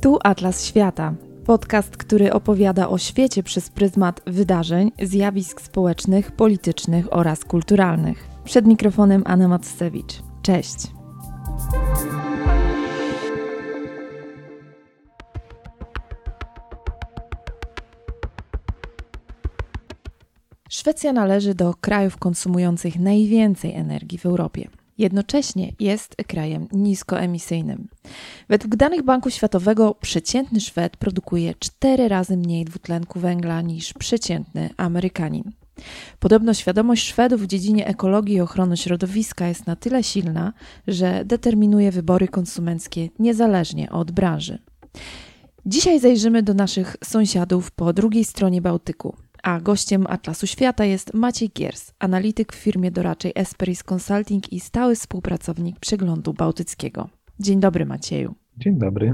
Tu Atlas Świata. Podcast, który opowiada o świecie przez pryzmat wydarzeń, zjawisk społecznych, politycznych oraz kulturalnych. Przed mikrofonem Anna Matsewicz. Cześć. Szwecja należy do krajów konsumujących najwięcej energii w Europie. Jednocześnie jest krajem niskoemisyjnym. Według danych Banku Światowego przeciętny Szwed produkuje cztery razy mniej dwutlenku węgla niż przeciętny Amerykanin. Podobno świadomość Szwedów w dziedzinie ekologii i ochrony środowiska jest na tyle silna, że determinuje wybory konsumenckie niezależnie od branży. Dzisiaj zajrzymy do naszych sąsiadów po drugiej stronie Bałtyku. A gościem Atlasu Świata jest Maciej Giers, analityk w firmie doradczej Esperis Consulting i stały współpracownik Przeglądu Bałtyckiego. Dzień dobry Macieju. Dzień dobry.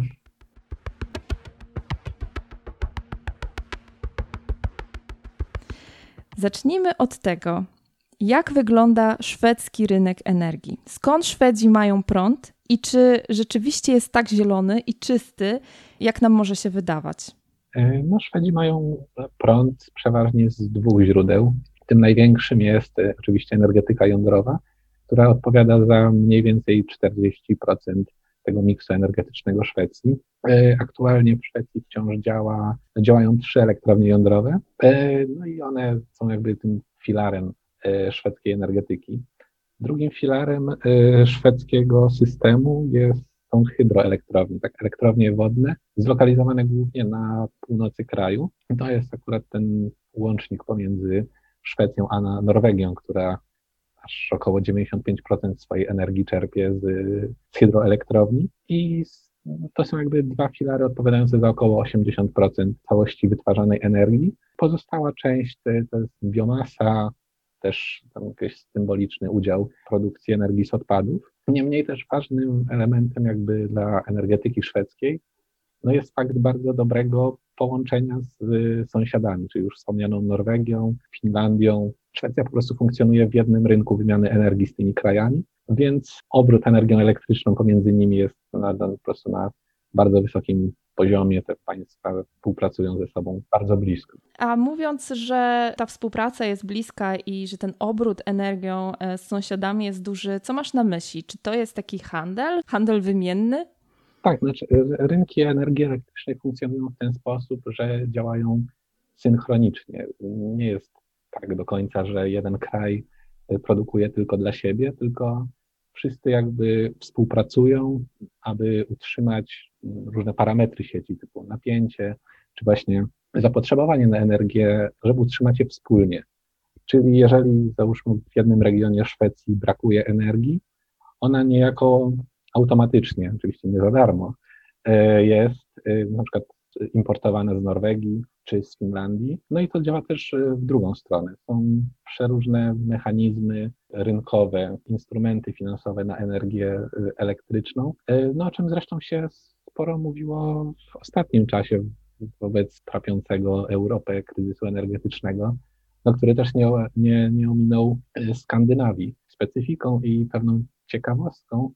Zacznijmy od tego, jak wygląda szwedzki rynek energii. Skąd Szwedzi mają prąd i czy rzeczywiście jest tak zielony i czysty, jak nam może się wydawać? E, no, Szwedzi mają prąd przeważnie z dwóch źródeł. Tym największym jest e, oczywiście energetyka jądrowa, która odpowiada za mniej więcej 40% tego miksu energetycznego Szwecji. E, aktualnie w Szwecji wciąż działa, działają trzy elektrownie jądrowe, no i one są jakby tym filarem szwedzkiej energetyki. Drugim filarem szwedzkiego systemu jest są hydroelektrownie, tak elektrownie wodne, zlokalizowane głównie na północy kraju. To jest akurat ten łącznik pomiędzy Szwecją a Norwegią, która aż około 95% swojej energii czerpie z, z hydroelektrowni i to są jakby dwa filary odpowiadające za około 80% całości wytwarzanej energii. Pozostała część to, jest biomasa, też tam jakiś symboliczny udział produkcji energii z odpadów. Niemniej też ważnym elementem jakby dla energetyki szwedzkiej no jest fakt bardzo dobrego połączenia z sąsiadami, czyli już wspomnianą Norwegią, Finlandią. Szwecja po prostu funkcjonuje w jednym rynku wymiany energii z tymi krajami, więc obrót energią elektryczną pomiędzy nimi jest na, po prostu na bardzo wysokim poziomie te państwa współpracują ze sobą bardzo blisko. A mówiąc, że ta współpraca jest bliska i że ten obrót energią e, z sąsiadami jest duży, co masz na myśli? Czy to jest taki handel, handel wymienny? Tak, znaczy e, rynki energii elektrycznej funkcjonują w ten sposób, że działają synchronicznie. Nie jest tak do końca, że jeden kraj e, produkuje tylko dla siebie, tylko wszyscy jakby współpracują, aby utrzymać różne parametry sieci, typu napięcie, czy właśnie zapotrzebowanie na energię, żeby utrzymać je wspólnie. Czyli jeżeli załóżmy w jednym regionie Szwecji brakuje energii, ona niejako automatycznie, oczywiście nie za darmo, e, jest e, na przykład importowana z Norwegii czy z Finlandii. No i to działa też e, w drugą stronę. Są przeróżne mechanizmy rynkowe, instrumenty finansowe na energię elektryczną, no o czym zresztą się sporo mówiło w ostatnim czasie wobec trapiącego Europę kryzysu energetycznego, no, który też nie, nie, nie ominął e, Skandynawii. Specyfiką i pewną ciekawostką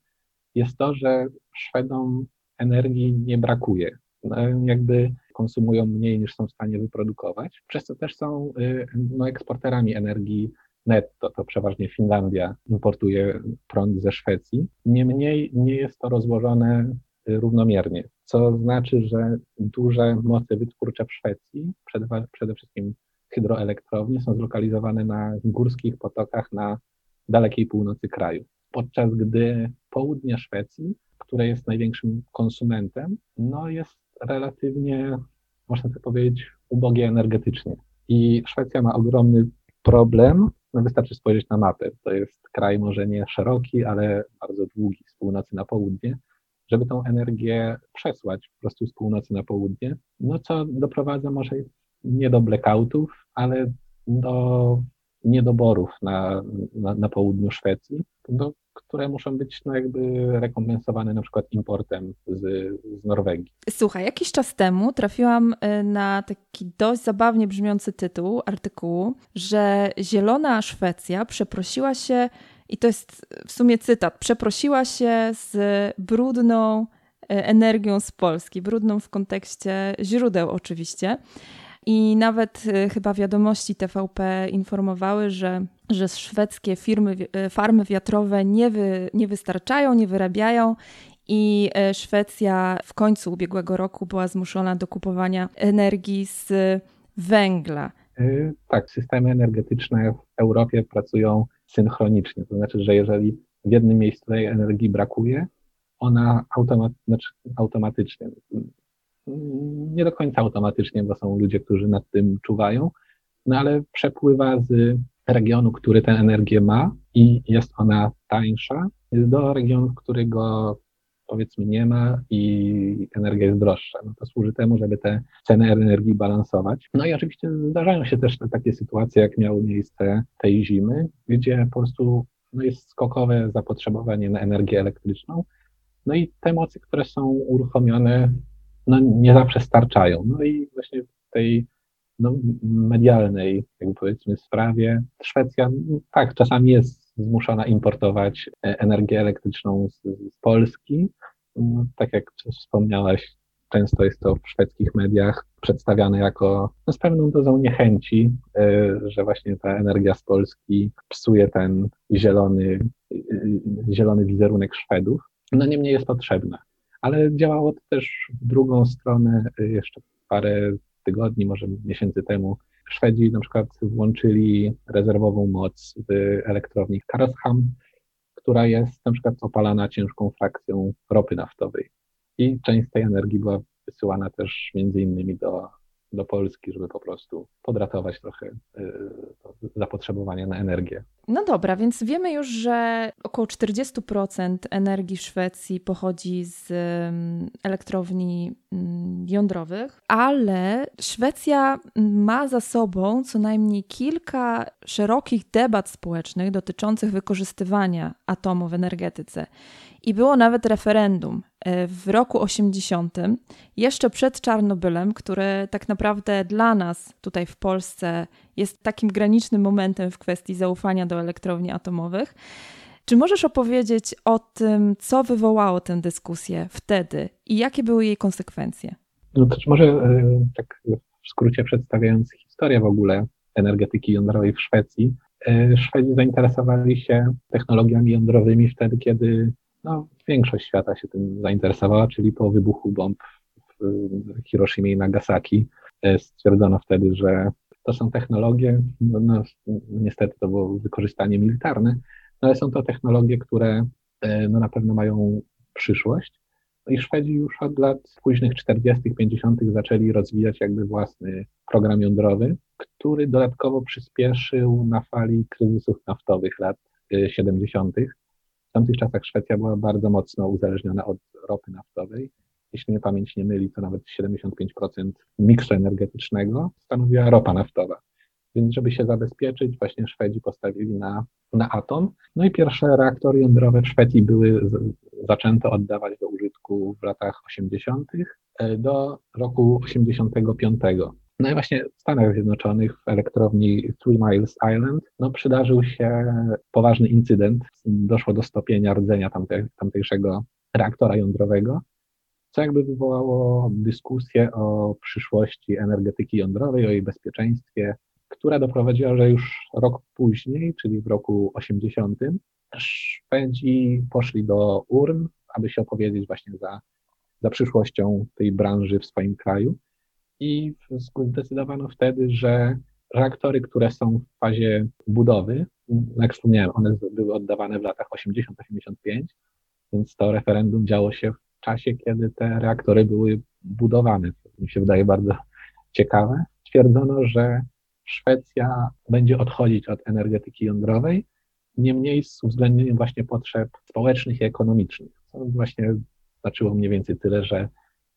jest to, że Szwedom energii nie brakuje. No, jakby konsumują mniej niż są w stanie wyprodukować, przez co też są e, no, eksporterami energii netto. To przeważnie Finlandia importuje prąd ze Szwecji. Niemniej nie jest to rozłożone równomiernie, co znaczy, że duże moce wytwórcze w Szwecji, przede, przede wszystkim hydroelektrownie, są zlokalizowane na górskich potokach na dalekiej północy kraju. Podczas gdy południe Szwecji, które jest największym konsumentem, no jest relatywnie, można tak powiedzieć, ubogie energetycznie. I Szwecja ma ogromny problem, no wystarczy spojrzeć na mapę. To jest kraj może nie szeroki, ale bardzo długi z północy na południe, żeby tą energię przesłać po prostu z północy na południe, no co doprowadza może nie do blackoutów, ale do niedoborów na, na, na południu Szwecji, do, które muszą być no jakby rekompensowane na przykład importem z, z Norwegii. Słuchaj, jakiś czas temu trafiłam y, na taki dość zabawnie brzmiący tytuł artykułu, że Zielona Szwecja przeprosiła się i to jest w sumie cytat, przeprosiła się z brudną energią z Polski, brudną w kontekście źródeł oczywiście. I nawet chyba wiadomości TVP informowały, że, że szwedzkie firmy, farmy wiatrowe nie, wy, nie wystarczają, nie wyrabiają i Szwecja w końcu ubiegłego roku była zmuszona do kupowania energii z węgla. Tak, systemy energetyczne w Europie pracują synchronicznie. To znaczy, że jeżeli w jednym miejscu tej energii brakuje, ona automat, znaczy automatycznie, nie do końca automatycznie, bo są ludzie, którzy nad tym czuwają, no ale przepływa z regionu, który tę energię ma i jest ona tańsza, do regionu, który go powiedzmy nie ma i energia jest droższa. No to służy temu, żeby te ceny energii balansować. No i oczywiście zdarzają się też takie sytuacje, jak miało miejsce tej zimy, gdzie po prostu no jest skokowe zapotrzebowanie na energię elektryczną. No i te mocy, które są uruchomione, no nie zawsze starczają. No i właśnie w tej no, medialnej, jakby powiedzmy, sprawie Szwecja, tak, czasami jest zmuszona importować e, energię elektryczną z, z Polski. No, tak jak wspomniałaś, często jest to w szwedzkich mediach przedstawiane jako no, z pewną dozą niechęci, e, że właśnie ta energia z Polski psuje ten zielony, e, zielony wizerunek Szwedów. No niemniej jest potrzebna. Ale działało to też w drugą stronę jeszcze parę tygodni, może miesięcy temu Szwedzi na przykład włączyli rezerwową moc w elektrowni Karlsham, która jest na przykład opalana ciężką frakcją ropy naftowej. I część tej energii była wysyłana też między innymi do do Polski, żeby po prostu podratować trochę y, zapotrzebowanie na energię. No dobra, więc wiemy już, że około 40% energii w Szwecji pochodzi z elektrowni mm, jądrowych, ale Szwecja ma za sobą co najmniej kilka szerokich debat społecznych dotyczących wykorzystywania atomu w energetyce. I było nawet referendum e, w roku 80, jeszcze przed Czarnobylem, który tak naprawdę dla nas tutaj w Polsce jest takim granicznym momentem w kwestii zaufania do elektrowni atomowych. Czy możesz opowiedzieć o tym, co wywołało tę dyskusję wtedy i jakie były jej konsekwencje? No to może e, tak w skrócie przedstawiając historię w ogóle energetyki jądrowej w Szwecji. E, Szwedzi zainteresowali się technologiami jądrowymi wtedy, kiedy no, większość świata się tym zainteresowała, czyli po wybuchu bomb w Hiroshimie i Nagasaki e, stwierdzono wtedy, że to są technologie, no, no, niestety to było wykorzystanie militarne, no, ale są to technologie, które e, no, na pewno mają przyszłość. No I Szwedzi już od lat późnych 40., 50. zaczęli rozwijać jakby własny program jądrowy, który dodatkowo przyspieszył na fali kryzysów naftowych lat 70. W tamtych czasach Szwecja była bardzo mocno uzależniona od ropy naftowej. Jeśli mnie pamięć nie myli, to nawet 75% miksu energetycznego stanowiła ropa naftowa. Więc żeby się zabezpieczyć, właśnie Szwedzi postawili na, na atom. No i pierwsze reaktory jądrowe w Szwecji były z, zaczęte oddawać do użytku w latach 80. E, do roku 85. No i właśnie w Stanach Zjednoczonych w elektrowni Three Miles Island no, przydarzył się poważny incydent. Doszło do stopienia rdzenia tamte, tamtejszego reaktora jądrowego, co jakby wywołało dyskusję o przyszłości energetyki jądrowej, o jej bezpieczeństwie, która doprowadziła, że już rok później, czyli w roku 80, Szwedzi poszli do urn, aby się opowiedzieć właśnie za, za przyszłością tej branży w swoim kraju i zdecydowano wtedy, że reaktory, które są w fazie budowy, jak wspomniałem, one były oddawane w latach 80-85, więc to referendum działo się w czasie, kiedy te reaktory były budowane. To mi się wydaje bardzo ciekawe. Stwierdzono, że Szwecja będzie odchodzić od energetyki jądrowej, niemniej z uwzględnieniem właśnie potrzeb społecznych i ekonomicznych. Co właśnie znaczyło mniej więcej tyle, że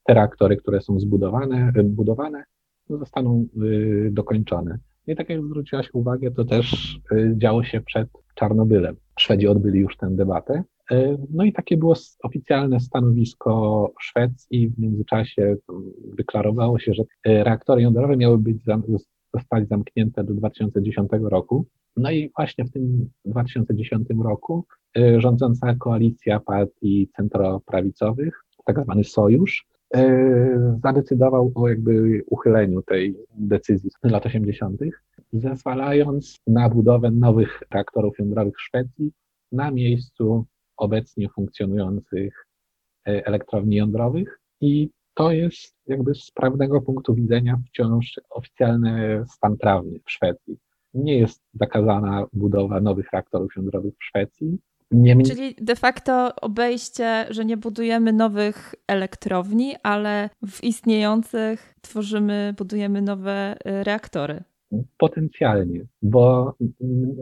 te reaktory, które są zbudowane, budowane, no, zostaną y, dokończone. I tak jak zwróciłaś uwagę, to też y, działo się przed Czarnobylem. Szwedzi odbyli już tę debatę. Y, no i takie było oficjalne stanowisko Szwecji. W międzyczasie deklarowało się, że reaktory jądrowe miały być zostać zamknięte do 2010 roku. No i właśnie w tym 2010 roku rządząca koalicja partii centroprawicowych tak zwany sojusz, zadecydował o jakby uchyleniu tej decyzji z lat 80., zezwalając na budowę nowych reaktorów jądrowych w Szwecji na miejscu obecnie funkcjonujących elektrowni jądrowych. I to jest jakby z prawnego punktu widzenia wciąż oficjalny stan prawny w Szwecji. Nie jest zakazana budowa nowych reaktorów jądrowych w Szwecji. Niemniej... Czyli de facto obejście, że nie budujemy nowych elektrowni, ale w istniejących tworzymy, budujemy nowe y, reaktory. Potencjalnie, bo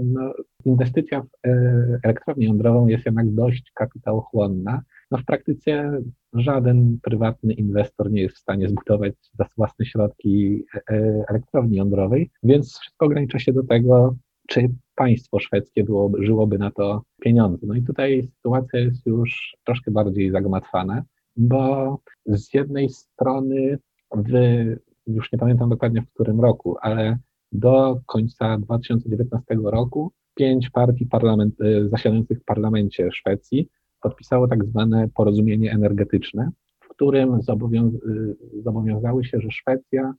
no, inwestycja w e, elektrownię jądrową jest jednak dość kapitałochłonna. No, w praktyce żaden prywatny inwestor nie jest w stanie zbudować za własne środki e, elektrowni jądrowej, więc wszystko ogranicza się do tego, czy państwo szwedzkie byłoby, żyłoby na to pieniądze. No i tutaj sytuacja jest już troszkę bardziej zagmatwana, bo z jednej strony w, już nie pamiętam dokładnie w którym roku, ale do końca 2019 roku pięć partii parlament, e, zasiadających w parlamencie Szwecji podpisało tak zwane porozumienie energetyczne, w którym zobowiąz zobowiązały się, że Szwecja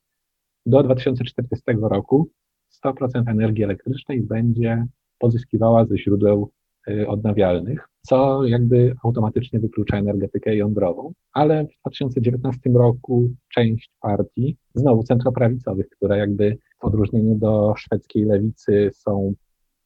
do 2040 roku 100% energii elektrycznej będzie pozyskiwała ze źródeł y, odnawialnych, co jakby automatycznie wyklucza energetykę jądrową, ale w 2019 roku część partii, znowu centroprawicowych, które jakby w odróżnieniu do szwedzkiej lewicy są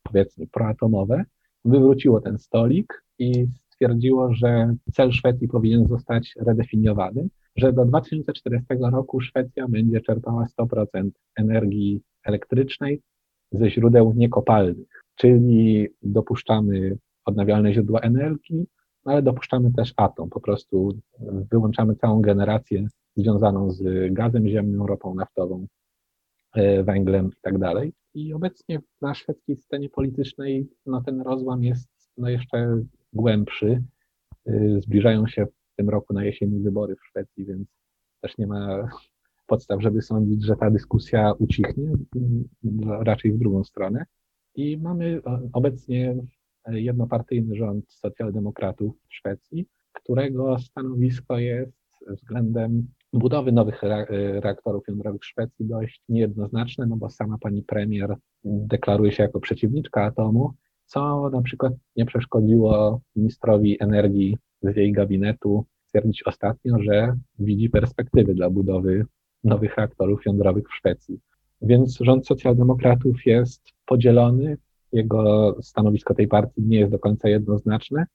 powiedzmy proatomowe, wywróciło ten stolik i stwierdziło, że cel Szwecji powinien zostać redefiniowany, że do 2040 roku Szwecja będzie czerpała 100% energii elektrycznej ze źródeł niekopalnych, czyli dopuszczamy odnawialne źródła energii, ale dopuszczamy też atom, po prostu wyłączamy całą generację związaną z gazem ziemnym, ropą naftową, e, węglem i tak dalej. I obecnie na szwedzkiej scenie politycznej no, ten rozłam jest no, jeszcze głębszy. Y, zbliżają się w tym roku na jesieni wybory w Szwecji, więc też nie ma podstaw, żeby sądzić, że ta dyskusja ucichnie, raczej w drugą stronę. I mamy obecnie jednopartyjny rząd socjaldemokratów w Szwecji, którego stanowisko jest względem budowy nowych reaktorów jądrowych w Szwecji dość niejednoznaczne, no bo sama pani premier deklaruje się jako przeciwniczka atomu, co na przykład nie przeszkodziło ministrowi energii z jej gabinetu stwierdzić ostatnio, że widzi perspektywy dla budowy nowych reaktorów jądrowych w Szwecji. Więc rząd socjaldemokratów jest podzielony, jego stanowisko tej partii nie jest do końca jednoznaczne,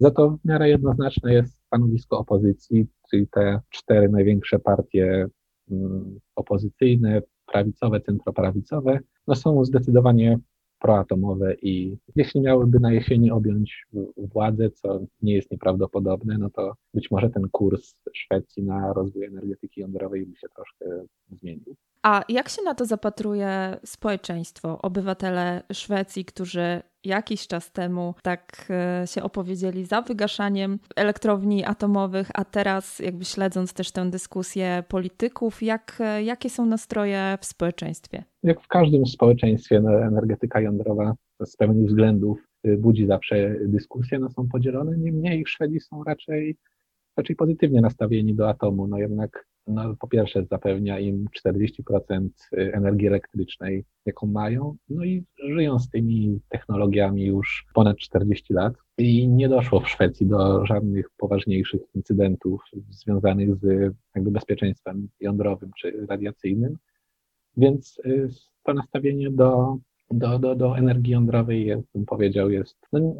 za to w miarę jednoznaczne jest stanowisko opozycji, czyli te cztery największe partie mm, opozycyjne, prawicowe, centroprawicowe, no są zdecydowanie proatomowe i jeśli miałyby na jesieni objąć władzę, co nie jest nieprawdopodobne, no to być może ten kurs Szwecji na rozwój energetyki jądrowej by się troszkę zmienił. A jak się na to zapatruje społeczeństwo, obywatele Szwecji, którzy jakiś czas temu tak e, się opowiedzieli za wygaszaniem elektrowni atomowych, a teraz jakby śledząc też tę dyskusję polityków, jak, e, jakie są nastroje w społeczeństwie? Jak w każdym społeczeństwie no, energetyka jądrowa z pewnych względów y, budzi zawsze dyskusję, no są podzielone, niemniej Szwedzi są raczej raczej pozytywnie nastawieni do atomu. No jednak no, po pierwsze zapewnia im 40% energii elektrycznej, jaką mają, no i żyją z tymi technologiami już ponad 40 lat. I nie doszło w Szwecji do żadnych poważniejszych incydentów związanych z jakby bezpieczeństwem jądrowym czy radiacyjnym, więc y, to nastawienie do do, do, do energii jądrowej, jest, bym powiedział, jest, no,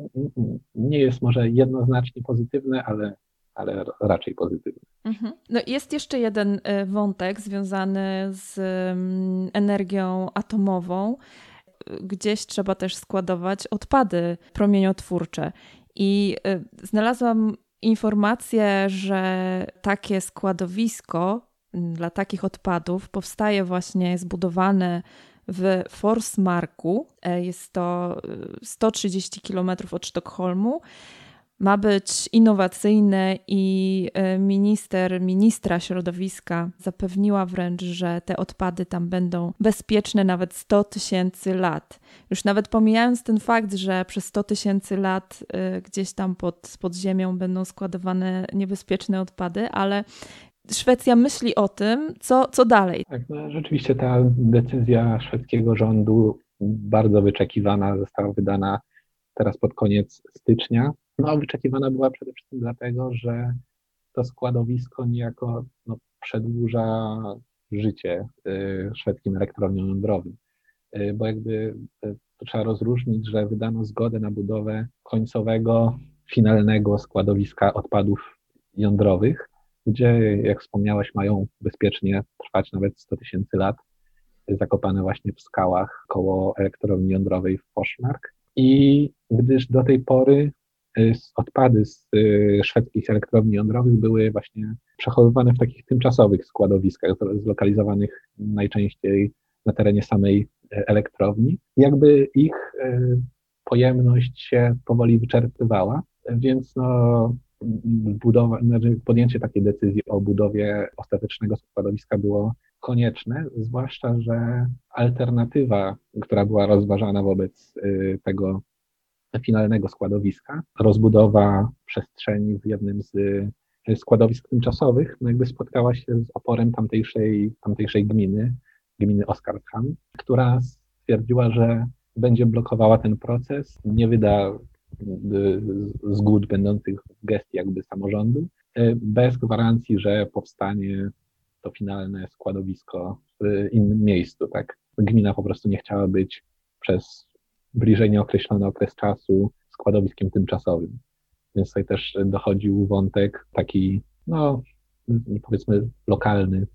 nie jest może jednoznacznie pozytywne, ale ale raczej pozytywny. Mhm. No jest jeszcze jeden y, wątek związany z mm, energią atomową. Gdzieś trzeba też składować odpady promieniotwórcze. I y, znalazłam informację, że takie składowisko mm, dla takich odpadów powstaje właśnie, zbudowane w Forsmarku. E, jest to 130 y, km od Sztokholmu ma być innowacyjne i e, minister, ministra środowiska zapewniła wręcz, że te odpady tam będą bezpieczne nawet 100 tysięcy lat. Już nawet pomijając ten fakt, że przez 100 tysięcy lat e, gdzieś tam pod, pod ziemią będą składowane niebezpieczne odpady, ale Szwecja myśli o tym, co, co dalej. Tak, no, rzeczywiście ta decyzja szwedzkiego rządu, bardzo wyczekiwana, została wydana teraz pod koniec stycznia. No, wyczekiwana była przede wszystkim dlatego, że to składowisko niejako no, przedłuża życie y, szwedzkim elektrowniom jądrowym. Y, bo jakby y, trzeba rozróżnić, że wydano zgodę na budowę końcowego, finalnego składowiska odpadów jądrowych, gdzie, jak wspomniałeś, mają bezpiecznie trwać nawet 100 tysięcy lat, zakopane właśnie w skałach koło elektrowni jądrowej w Forsmark. I gdyż do tej pory odpady z y, szwedzkich elektrowni jądrowych były właśnie przechowywane w takich tymczasowych składowiskach, zlokalizowanych najczęściej na terenie samej y, elektrowni. Jakby ich pojemność się powoli wyczerpywała, więc no, budowa, znaczy podjęcie takiej decyzji o budowie ostatecznego składowiska było konieczne, zwłaszcza, że alternatywa, która była rozważana wobec y, tego finalnego składowiska, rozbudowa przestrzeni w jednym z y, składowisk tymczasowych, no jakby spotkała się z oporem tamtejszej, tamtejszej gminy, gminy Oskarshamn, która stwierdziła, że będzie blokowała ten proces, nie wyda zgód będących w gestii jakby samorządu, e, bez gwarancji, że powstanie to finalne składowisko w innym miejscu, tak? Gmina po prostu nie chciała być przez bliżej nieokreślony okres czasu składowiskiem tymczasowym. Więc tutaj też dochodził wątek taki, no powiedzmy lokalny,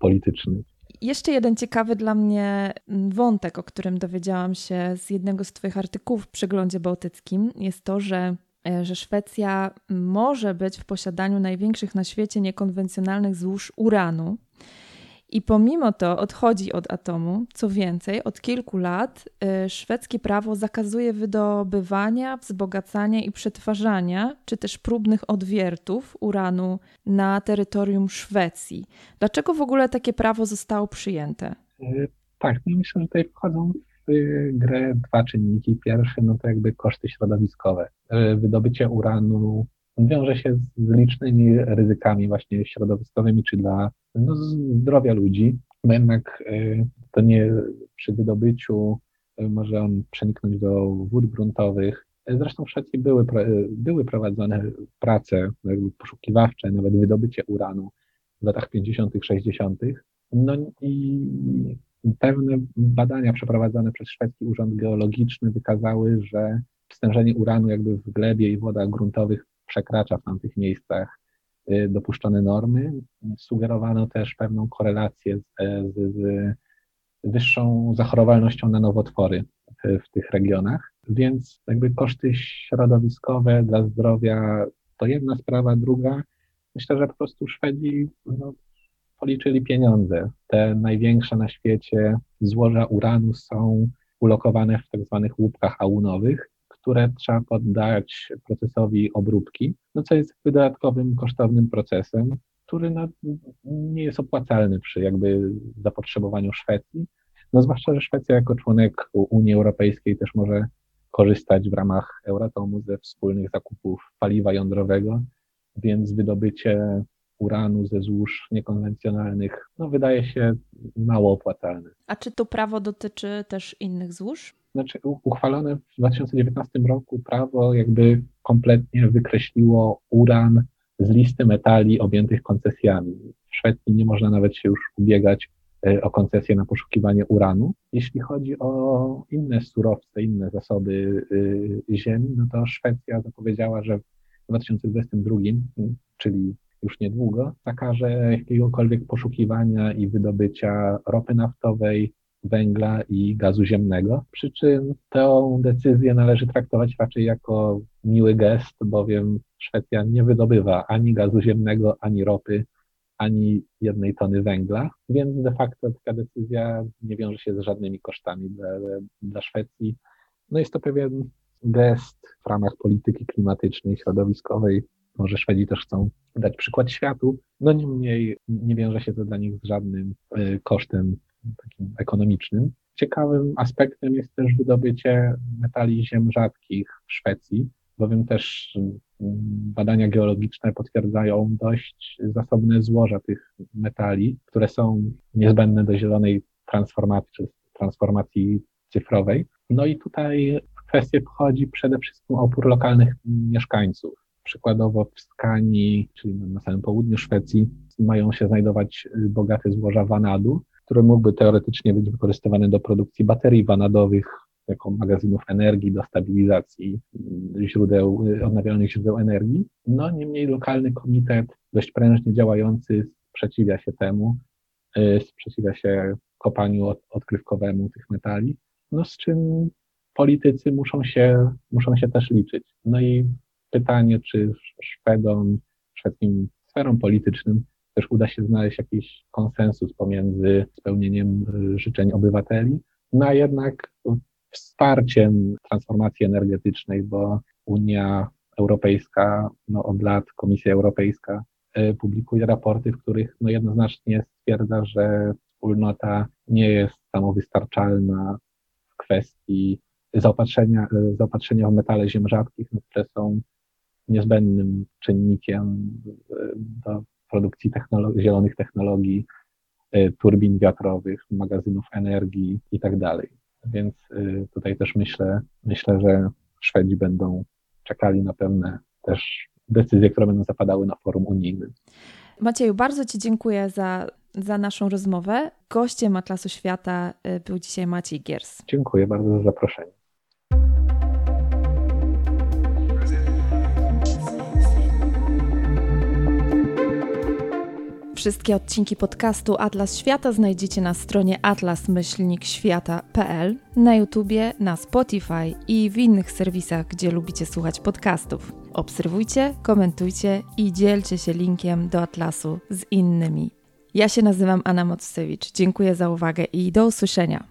polityczny. Jeszcze jeden ciekawy dla mnie mm, wątek, o którym dowiedziałam się z jednego z Twoich artykułów w przeglądzie bałtyckim, jest to, że, e, że Szwecja może być w posiadaniu największych na świecie niekonwencjonalnych złóż uranu. I pomimo to odchodzi od atomu. Co więcej, od kilku lat y, szwedzkie prawo zakazuje wydobywania, wzbogacania i przetwarzania, czy też próbnych odwiertów uranu na terytorium Szwecji. Dlaczego w ogóle takie prawo zostało przyjęte? Y, tak, no myślę, że tutaj wchodzą w grę dwa czynniki. Pierwszy, no to jakby koszty środowiskowe. Y, wydobycie uranu wiąże się z licznymi ryzykami właśnie środowiskowymi, czy dla no, zdrowia ludzi, bo jednak y, to nie przy wydobyciu y, może on przeniknąć do wód gruntowych. Zresztą w Szwecji były, były prowadzone prace poszukiwawcze, nawet wydobycie uranu w latach 50., 60. No i pewne badania przeprowadzone przez Szwedzki Urząd Geologiczny wykazały, że stężenie uranu jakby w glebie i wodach gruntowych przekracza w tamtych miejscach dopuszczone normy. Sugerowano też pewną korelację z, z, z wyższą zachorowalnością na nowotwory w, w, tych regionach, więc jakby koszty środowiskowe dla zdrowia to jedna sprawa, druga, myślę, że po prostu Szwedzi no, policzyli pieniądze. Te największe na świecie złoża uranu są ulokowane w tak zwanych łupkach aunowych, które trzeba poddać procesowi obróbki, no co jest dodatkowym, kosztownym procesem, który no, nie jest opłacalny przy jakby zapotrzebowaniu Szwecji. No zwłaszcza, że Szwecja jako członek Unii Europejskiej też może korzystać w ramach Euratomu ze wspólnych zakupów paliwa jądrowego, więc wydobycie uranu ze złóż niekonwencjonalnych no, wydaje się mało opłacalne. A czy to prawo dotyczy też innych złóż? znaczy uchwalone w 2019 roku prawo jakby kompletnie wykreśliło uran z listy metali objętych koncesjami. W Szwecji nie można nawet się już ubiegać e, o koncesję na poszukiwanie uranu. Jeśli chodzi o inne surowce, inne zasoby e, ziemi, no to Szwecja zapowiedziała, że w 2022, czyli już niedługo, zakaże jakiegokolwiek poszukiwania i wydobycia ropy naftowej, węgla i gazu ziemnego. Przy czym tę decyzję należy traktować raczej jako miły gest, bowiem Szwecja nie wydobywa ani gazu ziemnego, ani ropy, ani jednej tony węgla, więc de facto taka decyzja nie wiąże się z żadnymi kosztami dla, dla Szwecji. No jest to pewien gest w ramach polityki klimatycznej, środowiskowej. Może Szwedzi też chcą dać przykład światu. No niemniej nie wiąże się to dla nich z żadnym y, kosztem takim ekonomicznym. Ciekawym aspektem jest też wydobycie metali ziem rzadkich w Szwecji, bowiem też badania geologiczne potwierdzają dość zasobne złoża tych metali, które są niezbędne do zielonej transformacji, czy transformacji cyfrowej. No i tutaj w kwestię wchodzi przede wszystkim opór lokalnych mieszkańców. Przykładowo w Skanii, czyli na samym południu Szwecji, mają się znajdować bogate złoża wanadu, który mógłby teoretycznie być wykorzystywany do produkcji baterii wanadowych jako magazynów energii, do stabilizacji źródeł, odnawialnych źródeł energii. No niemniej lokalny komitet, dość prężnie działający, sprzeciwia się temu, y, sprzeciwia się kopaniu odkrywkowemu tych metali, no z czym politycy muszą się, muszą się też liczyć. No i pytanie, czy Szwedom, szwedzkim sferom politycznym też uda się znaleźć jakiś konsensus pomiędzy spełnieniem y, życzeń obywateli, no a jednak wsparciem transformacji energetycznej, bo Unia Europejska no od lat, Komisja Europejska y, publikuje raporty, w których no jednoznacznie stwierdza, że wspólnota nie jest samowystarczalna w kwestii zaopatrzenia, y, zaopatrzenia w metale ziem rzadkich, no, które są niezbędnym czynnikiem do produkcji technologii, zielonych technologii, y, turbin wiatrowych, magazynów energii i tak dalej. Więc y, tutaj też myślę, myślę, że Szwedzi będą czekali na pewne też decyzje, które będą zapadały na forum unijnym. Macieju, bardzo Ci dziękuję za, za naszą rozmowę. Gościem Atlasu Świata był dzisiaj Maciej Giers. Dziękuję bardzo za zaproszenie. Wszystkie odcinki podcastu Atlas Świata znajdziecie na stronie atlas-świata.pl, na YouTubie, na Spotify i w innych serwisach, gdzie lubicie słuchać podcastów. Obserwujcie, komentujcie i dzielcie się linkiem do Atlasu z innymi. Ja się nazywam Anna Mocewicz. Dziękuję za uwagę i do usłyszenia.